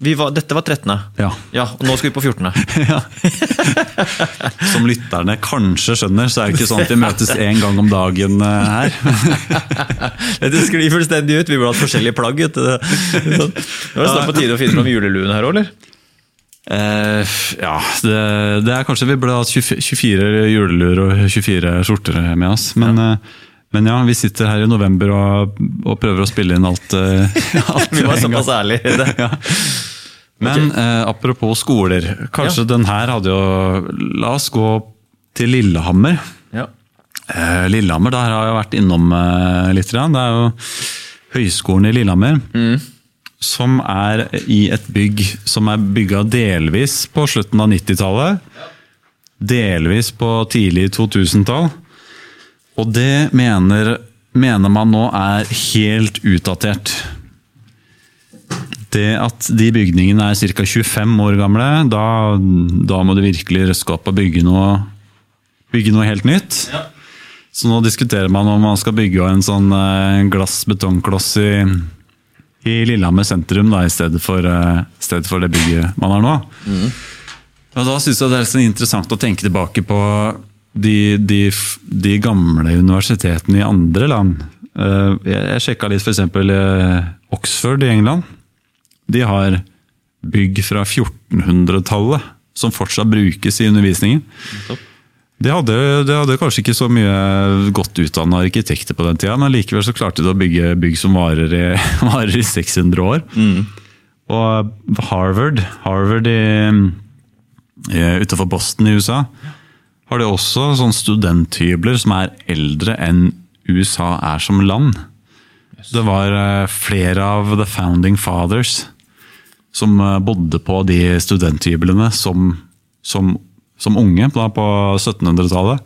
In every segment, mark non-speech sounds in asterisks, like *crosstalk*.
Vi var, dette var 13. Ja. ja. Og nå skal vi på 14. *laughs* Ja. *laughs* Som lytterne kanskje skjønner, så er det ikke sånn at vi møtes én gang om dagen eh, her. *laughs* Det sklir fullstendig ut. Vi burde hatt forskjellige plagg. vet du. Sånn. Nå er det snart på tide å finne fram juleluen her òg, eller? Uh, ja, det, det er kanskje vi burde hatt 24 24 juleluer og 24 skjorter med oss. Men ja. men ja, vi sitter her i november og, og prøver å spille inn alt. Uh, alt Vi var såpass ærlige. Ja. Men eh, apropos skoler. Kanskje den her hadde jo La oss gå til Lillehammer. Ja. Eh, Lillehammer, der har jeg vært innom eh, litt. Det er jo Høgskolen i Lillehammer. Som er i et bygg som er bygga delvis på slutten av 90-tallet. Delvis på tidlig 2000-tall. Og det mener, mener man nå er helt utdatert. Det at de bygningene er ca. 25 år gamle, da, da må du virkelig røske opp og bygge noe, bygge noe helt nytt. Så nå diskuterer man om man skal bygge en sånn eh, glass-betongkloss i, i Lillehammer sentrum da, i stedet for, eh, stedet for det bygget man har nå. Og da syns jeg det er så interessant å tenke tilbake på de, de, de gamle universitetene i andre land. Eh, Jeg, jeg sjekka litt f.eks. Oxford i England. De har bygg fra 1400-tallet som fortsatt brukes i undervisningen. De hadde, de hadde kanskje ikke så mye godt utdanna arkitekter på den tida, men likevel så klarte de å bygge bygg som varer i, *laughs* varer i 600 år. Og Harvard, Harvard i, i, utenfor Boston i USA, har de også sånn studenthybler som er eldre enn USA er som land. Det var eh, flere av the founding fathers som eh, bodde på de studenthyblene som, som, som unge da, på 1700-tallet.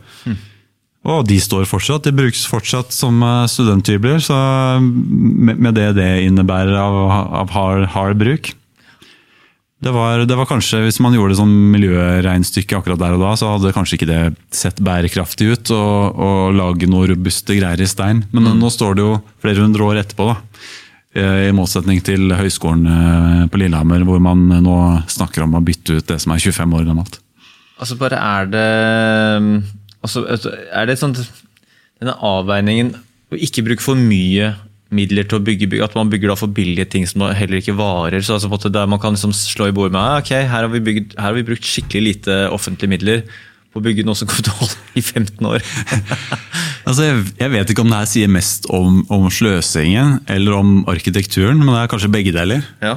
Og de står fortsatt. De brukes fortsatt som eh, studenthybler, så med, med det det innebærer av, av hard, hard bruk. Det var, det var kanskje, Hvis man gjorde sånn miljøregnestykke akkurat der og da, så hadde kanskje ikke det sett bærekraftig ut å lage noe robuste greier i stein. Men nå står det jo flere hundre år etterpå, da. Eh, I motsetning til høyskolen eh, på Lillehammer, hvor man nå snakker om å bytte ut det som er 25 år gammelt. Altså bare er det altså, Er det sånn Denne avveiningen å ikke bruke for mye midler til å bygge bygg, at man bygger da for billige ting som heller ikke varer. så altså Der man kan liksom slå i bordet med ah, ok, her har, vi bygd, her har vi brukt skikkelig lite offentlige midler på å bygge noe som kommer til å holde i 15 år. *laughs* Altså, jeg, jeg vet ikke om det her sier mest om, om sløsingen eller om arkitekturen, men det er kanskje begge deler. ja.